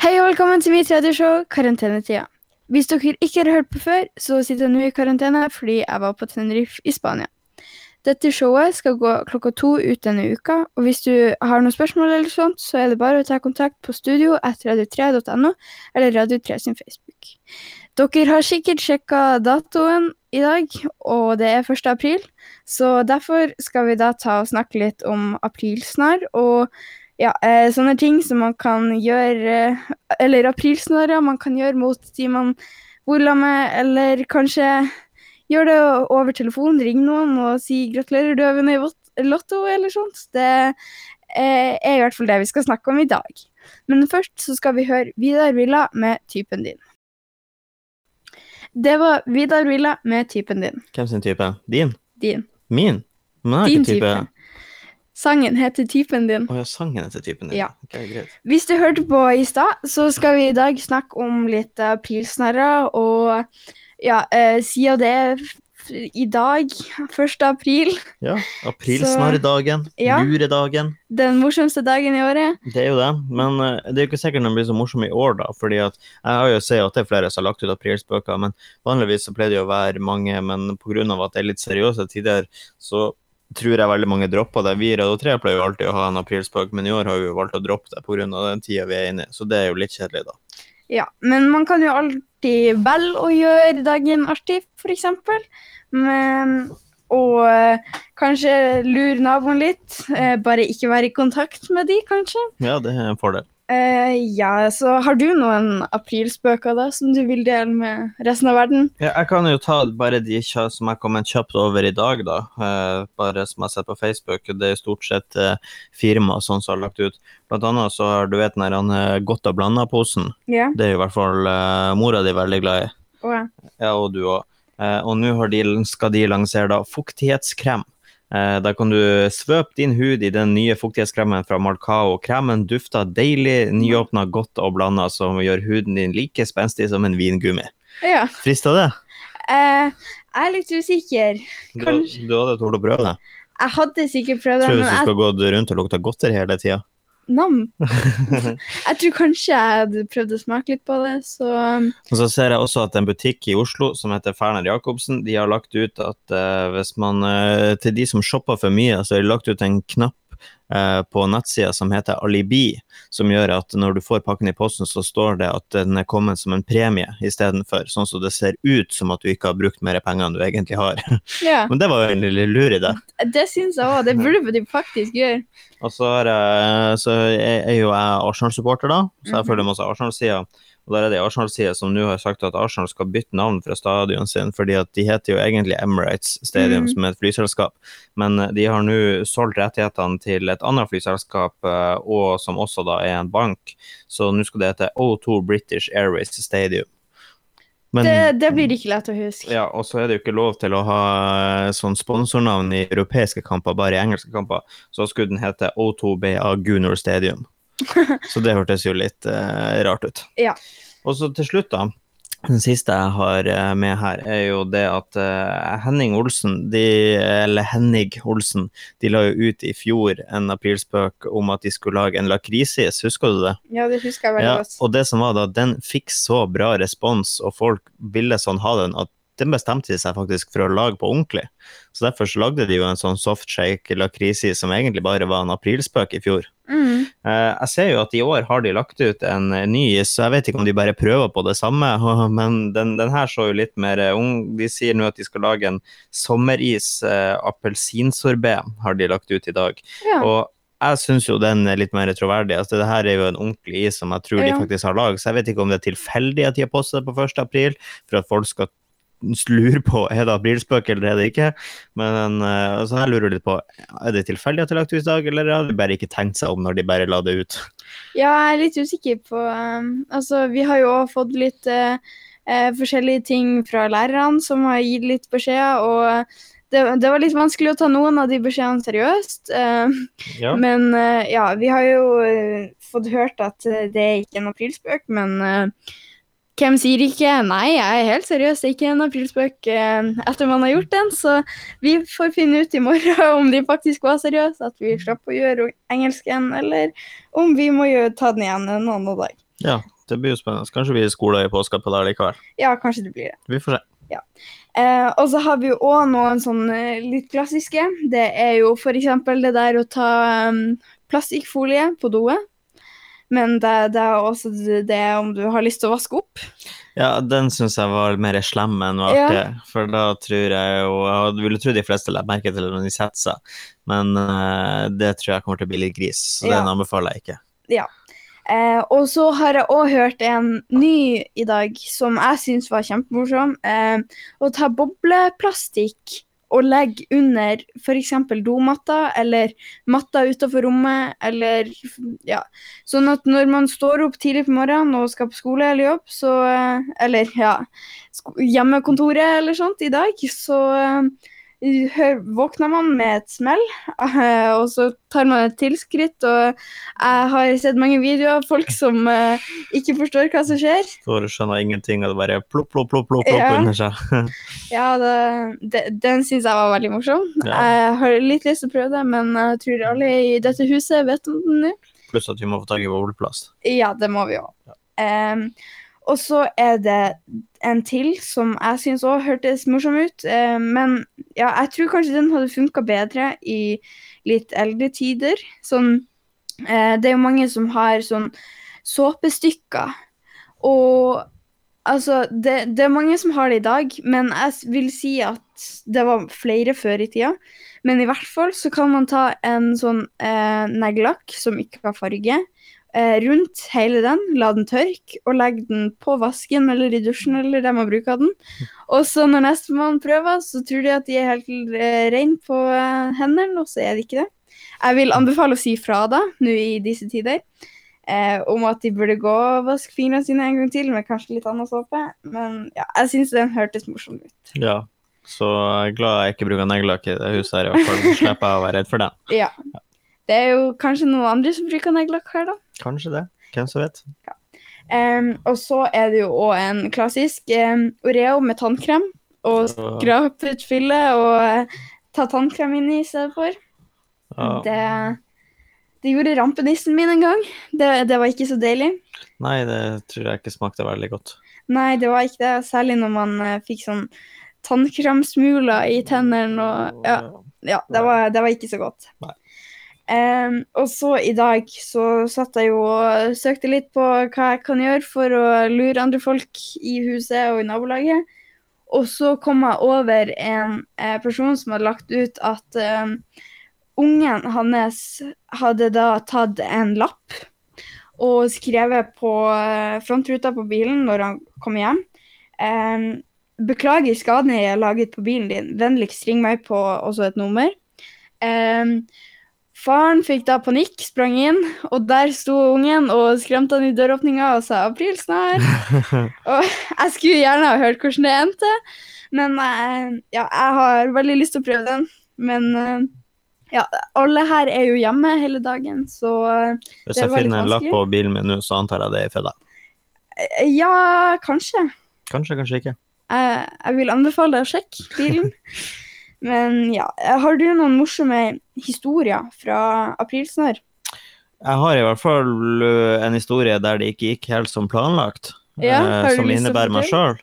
Hei og velkommen til mitt radioshow Karantenetida. Hvis dere ikke har hørt på før, så sitter jeg nå i karantene fordi jeg var på Tenerife i Spania. Dette showet skal gå klokka to ut denne uka, og hvis du har noen spørsmål eller sånt, så er det bare å ta kontakt på studio etter radio3.no eller Radio3 sin Facebook. Dere har sikkert sjekka datoen i dag, og det er 1. april, så derfor skal vi da ta og snakke litt om aprilsnarr og ja, eh, sånne ting som man kan gjøre eh, Eller aprilsnarrer man kan gjøre mot de man bor sammen med, eller kanskje gjøre det over telefon, ring noen og si 'gratulerer, du har vunnet Lotto', eller sånt. Det eh, er i hvert fall det vi skal snakke om i dag. Men først så skal vi høre Vidar Villa med 'Typen din'. Det var Vidar Villa med 'Typen din'. Hvem sin type? Din? Din. Min? Men jeg har ikke type. type. Sangen heter 'Typen din'. Å ja, sangen heter typen din. Ja. Ok, greit. Hvis du hørte på i stad, så skal vi i dag snakke om litt aprilsnarrer, og ja, eh, siden det i dag, 1. april, Ja, aprilsnarrdagen, Ja. luredagen. den morsomste dagen i året. Det er jo det, men eh, det er jo ikke sikkert den blir så morsom i år, da. fordi at jeg har jo sett at det er flere som har lagt ut aprilspøker, men vanligvis så pleier det jo å være mange, men pga. at det er litt seriøse tider, så tror jeg veldig mange dropper det. Vi i Radio 3 pleier jo alltid å ha en aprilspøk, men i år har vi jo valgt å droppe det pga. den tida vi er inne i, så det er jo litt kjedelig, da. Ja, men man kan jo alltid velge å gjøre dagen artig, f.eks. Men Og eh, kanskje lure naboen litt. Eh, bare ikke være i kontakt med de, kanskje. Ja, det er en fordel. Eh, ja, så har du noen aprilspøker da, som du vil dele med resten av verden? Ja, jeg kan jo ta bare de som jeg kom kjapt over i dag, da. Uh, bare som jeg har sett på Facebook. Det er stort sett uh, firma sånn som har lagt ut. Blant annet så har du vet den der han, godt og blanda-posen. Ja. Det er i hvert fall uh, mora di veldig glad i. Å, ja. Ja, og du òg. Og nå de, skal de lansere da fuktighetskrem. Eh, da kan du svøpe din hud i den nye fuktighetskremen fra Malcao. Kremen dufter deilig, nyåpna, godt og blanda, som gjør huden din like spenstig som en vingummi. ja. Frister det? Eh, jeg er litt usikker. Du, Kanskje- du hadde tort å prøve det? Jeg hadde sikkert prøvd det, Tror du men du du jeg skal gå rundt og lukte godteri hele tida? Nam. jeg tror kanskje jeg hadde prøvd å smake litt på det, så Og så ser jeg også at en butikk i Oslo som heter Ferner Jacobsen, de har lagt ut at uh, hvis man uh, Til de som shopper for mye, så har de lagt ut en knapp på nettsida som heter Alibi, som gjør at når du får pakken i posten, så står det at den er kommet som en premie istedenfor, sånn så det ser ut som at du ikke har brukt mer penger enn du egentlig har. ja. Men det var jo en lille lur i Det Det syns jeg òg. Det burde de faktisk gjøre. Og så er, jeg, så er er jo jeg Arsenal-supporter, da, så jeg Mhm. følger masse Arsenal-sider. Og der er det Arsenal-sida som nå har sagt at Arsenal skal bytte navn fra stadion sin, fordi at de heter jo egentlig Emirates Stadium, mm. som er et flyselskap. Men eh, de har nå solgt rettighetene til et annet flyselskap, eh, og som også da er en bank. Så nå skal det hete O2 British Airways Stadium. Men, Det, det blir ikke lett å huske. ja, og så er det jo ikke lov til å ha eh, sånn sponsornavn i europeiske kamper, bare i engelske kamper. Så skulle den hete O2BA Gunor Stadium. Så det hørtes jo litt eh, rart ut. Ja. Og så til slutt, da. Den siste jeg har eh, med her, er jo det at uh, Henning Olsen, de, eller Henning Olsen, de la jo ut i fjor en aprilspøk om at de skulle lage en lakrisis, husker du det? Ja, det husker jeg veldig Ja, godt. og det som var da, den fikk så bra respons, og folk ville sånn ha den, at den bestemte de seg faktisk for å lage på ordentlig. Så derfor så lagde de jo en sånn softshake lakrisis som egentlig bare var en aprilspøk i fjor. Mm. Eh, jeg ser jo at i år har de lagt ut en ny så jeg vet ikke om de bare prøver på det samme, men den, den her så jo litt mer eh, ung. De sier nå at de skal lage en sommeris, eh, appelsinsorbé, har de lagt ut i dag. Ja. Og jeg syns jo den er litt mer troverdig. Altså, det her er jo en ordentlig is som jeg tror Ja. de faktisk har laget, så jeg vet ikke om det er tilfeldig at de har postet det på 1. april, for at folk skal lure på er det aprilspøk eller er det ikke. Men uh, altså, jeg lurer litt på er det tilfeldig at det er lagt ut i dag, eller har de bare ikke tenkt seg om når de bare la det ut? ja, jeg er litt usikker på um, Altså, vi har jo også fått litt uh, uh, forskjellige ting fra lærerne som har gitt litt beskjeder, og det, det var litt vanskelig å ta noen av de beskjedene seriøst. eh, Ja. Men eh, ja, vi har jo eh, fått hørt at eh, det er ikke en aprilspøk, men eh, hvem sier ikke nei, jeg er helt seriøs, det er ikke en aprilspøk eh, etter man har gjort den, så vi får finne ut i morgen om de faktisk var seriøse, at vi slapp å gjøre engelsken, eller om vi må ta den igjen en annen dag. Ja, det blir jo spennende. Kanskje vi skoler i påska på det likevel. Ja, kanskje det blir det. Vi får se. Eh, og så har vi jo òg noen sånn litt klassiske. Det er jo f.eks. det der å ta um, plastikkfolie på doet. Men det, det er også det, om du har lyst til å vaske opp. Ja, den syns jeg var mer slem enn artig, Ja. For da tror jeg jo Jeg ville tro de fleste legger merke til det når de setter seg, men uh, det tror jeg kommer til å bli litt gris, så Ja. den anbefaler jeg ikke. Eh, og så har jeg òg hørt en ny i dag som jeg syns var kjempemorsom. Eh, å ta bobleplastikk og legge under f.eks. domatta eller matta utenfor rommet, eller ja. Sånn at når man står opp tidlig på morgenen og skal på skole eller jobb, så eh, Eller ja, hjemmekontoret eller sånt i dag, så eh, våkner man med et smell, eh, og så tar man et tilskritt, og jeg har sett mange videoer av folk som uh, ikke forstår hva som skjer. Står og skjønner ingenting, og det bare plopp, plopp, plopp, plopp, Ja. under seg. Ja, det, det, den syns jeg var veldig morsom. Ja. Jeg har litt lyst til å prøve det, men jeg tror alle i dette huset vet om den nå. Pluss at vi må få tak i bobleplast. Ja, det må vi òg. Og så er det en til som jeg syns òg hørtes morsom ut. eh, men ja, jeg tror kanskje den hadde funka bedre i litt eldre tider. Sånn eh, Det er jo mange som har sånn såpestykker. Og altså det, det er mange som har det i dag, men jeg vil si at det var flere før i tida. Men i hvert fall så kan man ta en sånn eh, neglelakk som ikke har farge, rundt hele den, la den tørke, og legge den på vasken eller i dusjen eller der man bruker den. Og så når nestemann prøver, så tror de at de er helt eh, reine på eh, hendene, og så er de ikke det. Jeg vil anbefale å si fra da, nå i disse tider, eh, om at de burde gå og vaske fingrene sine en gang til, med kanskje litt annen såpe. Men ja, jeg syns den hørtes morsom ut. Ja. Så jeg er glad jeg ikke bruker neglelakk i det huset her, i hvert fall. Så slipper jeg å være redd for den. Ja. Det er jo kanskje noen andre som bruker neglelakk her, da. Kanskje det. Hvem som vet. Em, og så er det jo òg en klassisk um, Oreo med tannkrem. Og skrape ut fyllet og uh, ta tannkrem inn i stedet for. Ja. Det, det gjorde rampenissen min en gang. Det, det var ikke så deilig. Nei, det tror jeg ikke smakte veldig godt. Nei, det var ikke det. Særlig når man uh, fikk sånn tannkremsmuler i tennene og Ja, ja det, var, det var ikke så godt. Nei. Em, og så i dag så satt jeg jo og søkte litt på hva jeg kan gjøre for å lure andre folk i huset og i nabolaget. Og så kom jeg over en eh, person som hadde lagt ut at um, ungen hans hadde da tatt en lapp og skrevet på eh, frontruta på bilen når han kom hjem. Um, beklager skaden jeg har laget på bilen din. Vennligst ring meg på også et nummer. Em, faren fikk da panikk, sprang inn, og der sto ungen og skremte han i døråpninga og sa 'april snart'. og jeg skulle gjerne ha hørt hvordan det endte, men eh, ja, jeg har veldig lyst til å prøve den. Men eh, ja, alle her er jo hjemme hele dagen, så det Hvis veldig jeg Hvis jeg finner en lapp på bilen min nå, så antar jeg det er for deg. eh, ja, kanskje. Kanskje, kanskje ikke. Jeg, jeg vil anbefale deg å sjekke bilen. Men ja, har du noen morsomme historier fra aprilsnarr? Jeg har i hvert fall en historie der det ikke gikk helt som planlagt, Ja, eh, har du som innebærer meg sjøl.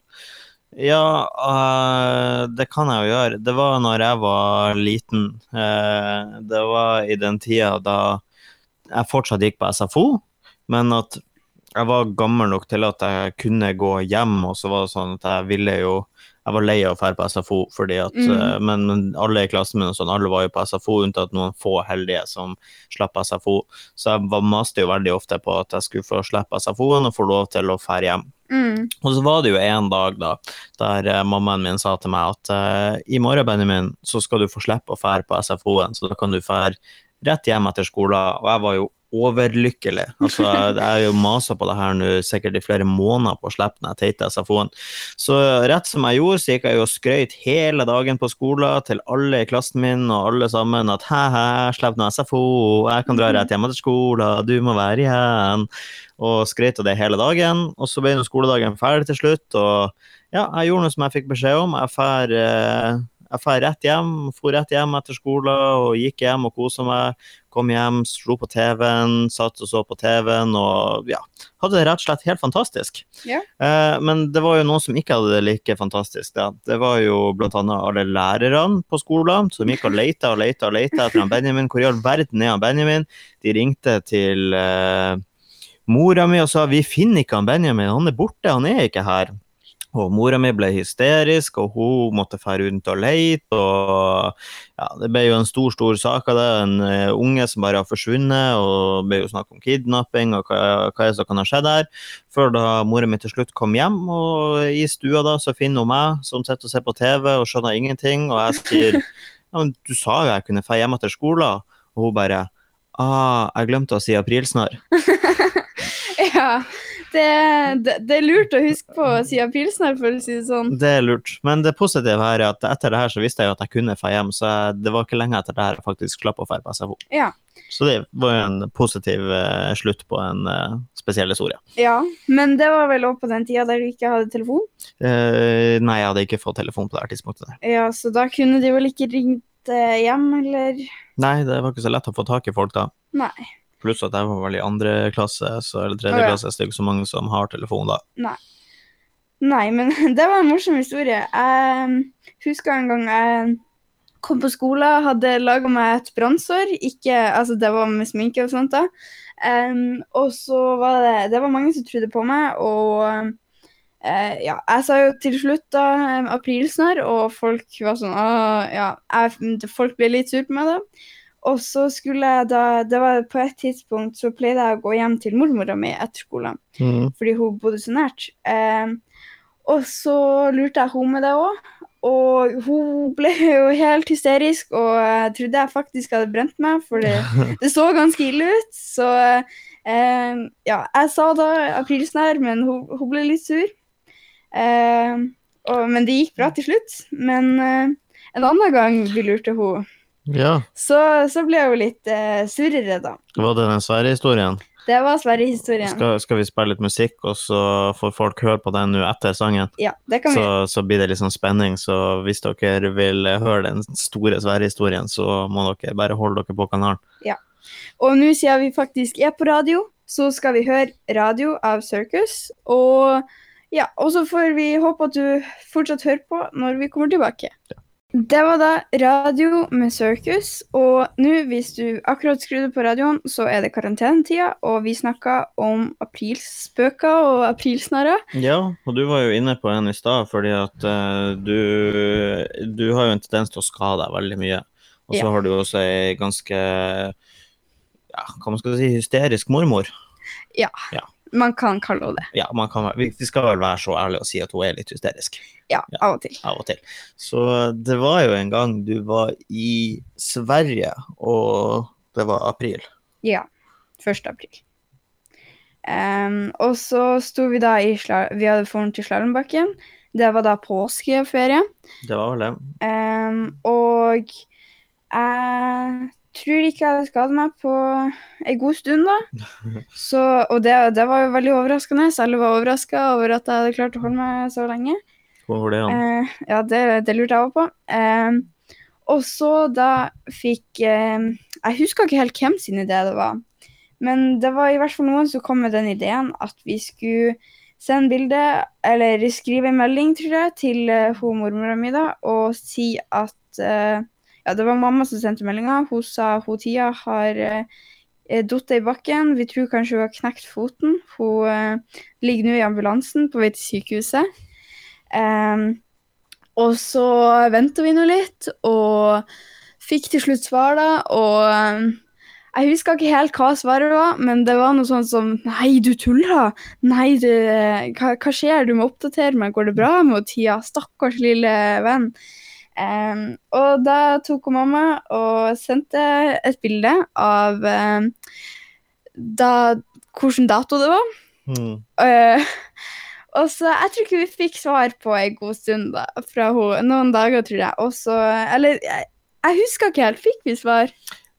Ja, eh, det kan jeg jo gjøre. Det var når jeg var liten. Eh, det var i den tida da jeg fortsatt gikk på SFO, men at jeg var gammel nok til at jeg kunne gå hjem, og så var det sånn at jeg ville jo jeg var lei av å dra på SFO, fordi at, Mm. eh, men, men alle i klassen min og sånn, alle var jo på SFO, unntatt noen få heldige som slapp SFO. Så jeg var, maste jo veldig ofte på at jeg skulle få slippe SFO-en og få lov til å dra hjem. Mm. Og så var det jo en dag da, der eh, mammaen min sa til meg at eh, i morgen, Benjamin, så skal du få slippe å fære på SFO-en, så da kan du fære rett hjem etter skolen. Og jeg var jo overlykkelig. Altså, jeg har jo masa på det her nå sikkert i flere måneder på å slippe den teite SFO-en. Så rett som jeg gjorde, så gikk jeg jo og skrøt hele dagen på skolen til alle i klassen min og alle sammen at hæ-hæ, slipp nå SFO, jeg kan dra rett hjem etter skolen, du må være igjen og skrøt av det hele dagen. Og så ble nå skoledagen ferdig til slutt, og ja, jeg gjorde noe som jeg fikk beskjed om. Jeg eh, Jeg drar rett hjem, for rett hjem etter skolen og gikk hjem og kosa meg. Kom hjem, slo på TV-en, satt og så på TV-en og ja, hadde det rett og slett helt fantastisk. Yeah. Eh, men det var jo noen som ikke hadde det like fantastisk. Da. Det var jo blant annet alle lærerne på skolen som gikk og leita og leita og leita etter han Benjamin. Hvor i all verden er han Benjamin? De ringte til eh, mora mi og sa vi finner ikke han Benjamin, han er borte, han er ikke her. Og mora mi ble hysterisk, og hun måtte dra rundt og leite. Og ja, det ble jo en stor, stor sak av det. En uh, unge som bare har forsvunnet, og det ble jo snakk om kidnapping og hva, hva som kan ha skjedd her. Før da mora mi til slutt kom hjem, og i stua da så finner hun meg som sitter og ser på TV og skjønner ingenting, og jeg sier ja, men du sa jo jeg kunne dra hjem etter skolen, og hun bare ah, jeg glemte å si aprilsnarr. ja. Det, det, det, er lurt å huske på siden pilsner, for å si det sånn. Det er lurt. Men det positive her er at etter det her så visste jeg at jeg kunne dra hjem, så jeg, det var ikke lenge etter det her jeg faktisk slapp å dra på SFO. Ja. Så det var jo en positiv uh, slutt på en uh, spesiell historie. Ja, men det var vel òg på den tida der du ikke hadde telefon? Uh, nei, jeg hadde ikke fått telefon på det her tidspunktet. Ja, så da kunne de vel ikke ringt hjem, eller? Nei, det var ikke så lett å få tak i folk da. Nei. Pluss at jeg var vel i andre klasse, så, eller tredje ja. klasse, så det er ikke så mange som har telefon da. Nei. Nei, men det var en morsom historie. Jeg husker en gang jeg kom på skolen, hadde laga meg et brannsår. Altså, det var med sminke og sånt, da. Um, og så var det Det var mange som trodde på meg, og uh, ja, jeg sa jo til slutt da aprilsnarr, og folk var sånn «Åh», Ja, jeg, folk ble litt sur på meg da. Og så skulle jeg da Det var på et tidspunkt så pleide jeg å gå hjem til mormora mi etter skolen fordi hun bodde så nært. Eh, og så lurte jeg henne med det òg, og hun ble jo helt hysterisk, og jeg trodde jeg faktisk hadde brent meg, for det, det så ganske ille ut. Så eh, ja, jeg sa da aprilsnarr, men hun, hun ble litt sur. Eh, og, men det gikk bra til slutt. Men eh, en annen gang vi lurte hun, Ja. så, så ble jeg jo litt eh, surere, da. Var det den Sverige-historien? Det var Sverige-historien. Skal, skal vi spille litt musikk, og så får folk høre på den nå etter sangen? Ja, det kan vi Så, så blir det litt sånn spenning, så hvis dere vil høre den store Sverige-historien, så må dere bare holde dere på kanalen. Ja. Og nå siden vi faktisk er på radio, så skal vi høre radio av Circus. Og ja, og så får vi håpe at du fortsatt hører på når vi kommer tilbake. Det var da radio med Circus, og nå hvis du akkurat skrudde på radioen, så er det karantenetida, og vi snakka om aprilspøker og aprilsnarrer. Ja, og du var jo inne på en i stad, fordi at uh, du, du har jo en tendens til å skade deg veldig mye. Og så Ja. har du også ei ganske ja, hva man skal si, hysterisk mormor. Man kan kalle henne det. Ja, man kan, vi skal vel være så ærlige og si at hun er litt hysterisk Ja, Ja. av og til. av og til. Så det var jo en gang du var i Sverige, og det var april. Ja. 1. april. Um, og så sto vi da i sla Vi hadde foran til Slalåmbakken. Det var da påskeferie. Det var vel det. Um, og jeg tror ikke jeg hadde skadet meg på en god stund, da. Så, og det, det var jo veldig overraskende. Selv var overraska over at jeg hadde klart å holde meg så lenge. Hvor var det da? Eh, ja, det, det lurte jeg òg på. Eh, og så da fikk eh, Jeg husker ikke helt hvem sin idé det var. Men det var i hvert fall noen som kom med den ideen at vi skulle sende bilde, eller skrive en melding, tror jeg, til uh, hun mormora mi da, og si at eh, Ja, det var mamma som sendte meldinga. Hun sa hun Tia har uh, datt i bakken. Vi tror kanskje hun har knekt foten. Hun eh, ligger nå i ambulansen på vei til sykehuset. Em, og så venta vi nå litt, og fikk til slutt svar, da. Og jeg husker ikke helt hva svaret var, men det var noe sånt som Nei, du tuller! Nei, du, hva, hva skjer? Du må oppdatere meg. Går det bra med Tia? Stakkars lille venn. Em, og da tok hun mamma og sendte et bilde av um, da, hvilken dato det var. Mm. Uh, og så Jeg tror ikke vi fikk svar på en god stund da, fra henne. Noen dager, tror jeg. Og så Eller jeg, jeg husker ikke helt. Fikk vi svar?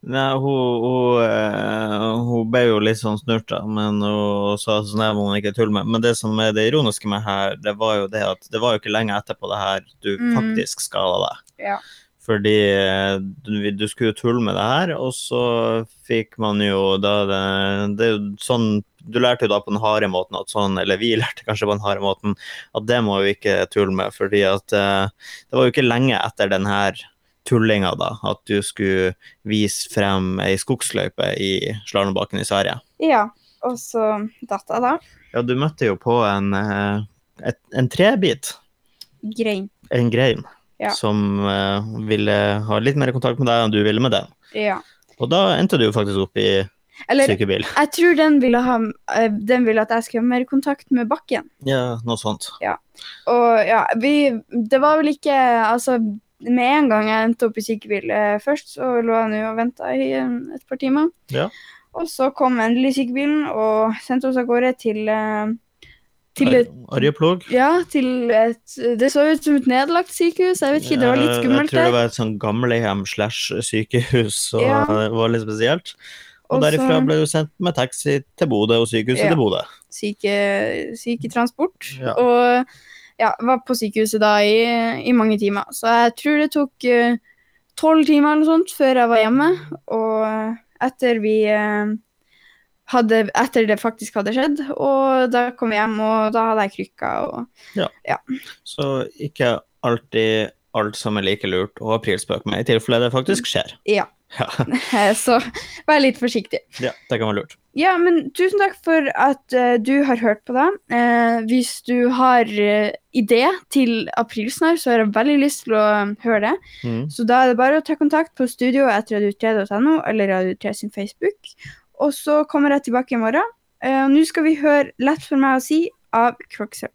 Nei, hun, hun, eh, hun ble jo litt sånn snurt, da, men hun sa sånn her må hun ikke tulle med. Men det som er det ironiske med her, det var jo det at det var jo ikke lenge etterpå det her du Mm. faktisk skada deg. Ja. Fordi eh, du, du skulle jo tulle med det her, og så fikk man jo da det, det er jo sånn Du lærte jo da på den harde måten at sånn, eller vi lærte kanskje på den harde måten, at det må vi ikke tulle med, fordi at uh, det var jo ikke lenge etter den her tullinga da, at du skulle vise frem ei skogsløype i slalåmbakken i Sverige. ja. Og så datt jeg, da. Ja, du møtte jo på en, eh, et, en trebit, Grein. en grein, Ja. som uh, ville ha litt mer kontakt med deg enn du ville med den. Ja. Og da endte du jo faktisk opp i Eller sykebil. jeg tror den ville, ha, eh, den ville at jeg skulle ha mer kontakt med bakken. Ja, noe sånt. Og ja, vi Det var vel ikke Altså, med en gang jeg endte opp i sykebil først, så lå jeg nå og venta i eh, et par timer. Ja. Og så kom endelig sykebilen og sendte oss av gårde til eh, til et, Arjeplog. ja, til et Det så ut som et nedlagt sykehus. Jeg vet ikke, det var litt skummelt Jeg tror det var et sånn gamlehjem slash sykehus, og Ja. det var litt spesielt. Og Også, derifra ble du sendt med taxi til Bodø og sykehuset Ja. til Bodø. syke, syketransport. Ja. Og ja, var på sykehuset da i, i mange timer. Så jeg tror det tok tolv timer eller sånt før jeg var hjemme. Og etter vi uh, hadde Etter det faktisk hadde skjedd. Og da kom jeg hjem, og da hadde jeg krykka og Så ikke alltid alt som er like lurt å aprilspøke med, i tilfelle det faktisk skjer. Ja. Ja, Så vær litt forsiktig. ja det kan være lurt. Ja, men tusen takk for at uh, du har hørt på det. Uh, hvis du har uh, idé til aprilsnarr, så har jeg veldig lyst til å høre det. Mm. Så da er det bare å ta kontakt på studio etter radio3.no eller Radio3 sin Facebook. Og så kommer jeg tilbake i morgen. Eh, Nå skal vi høre 'Lett for meg å si' av Crocsell.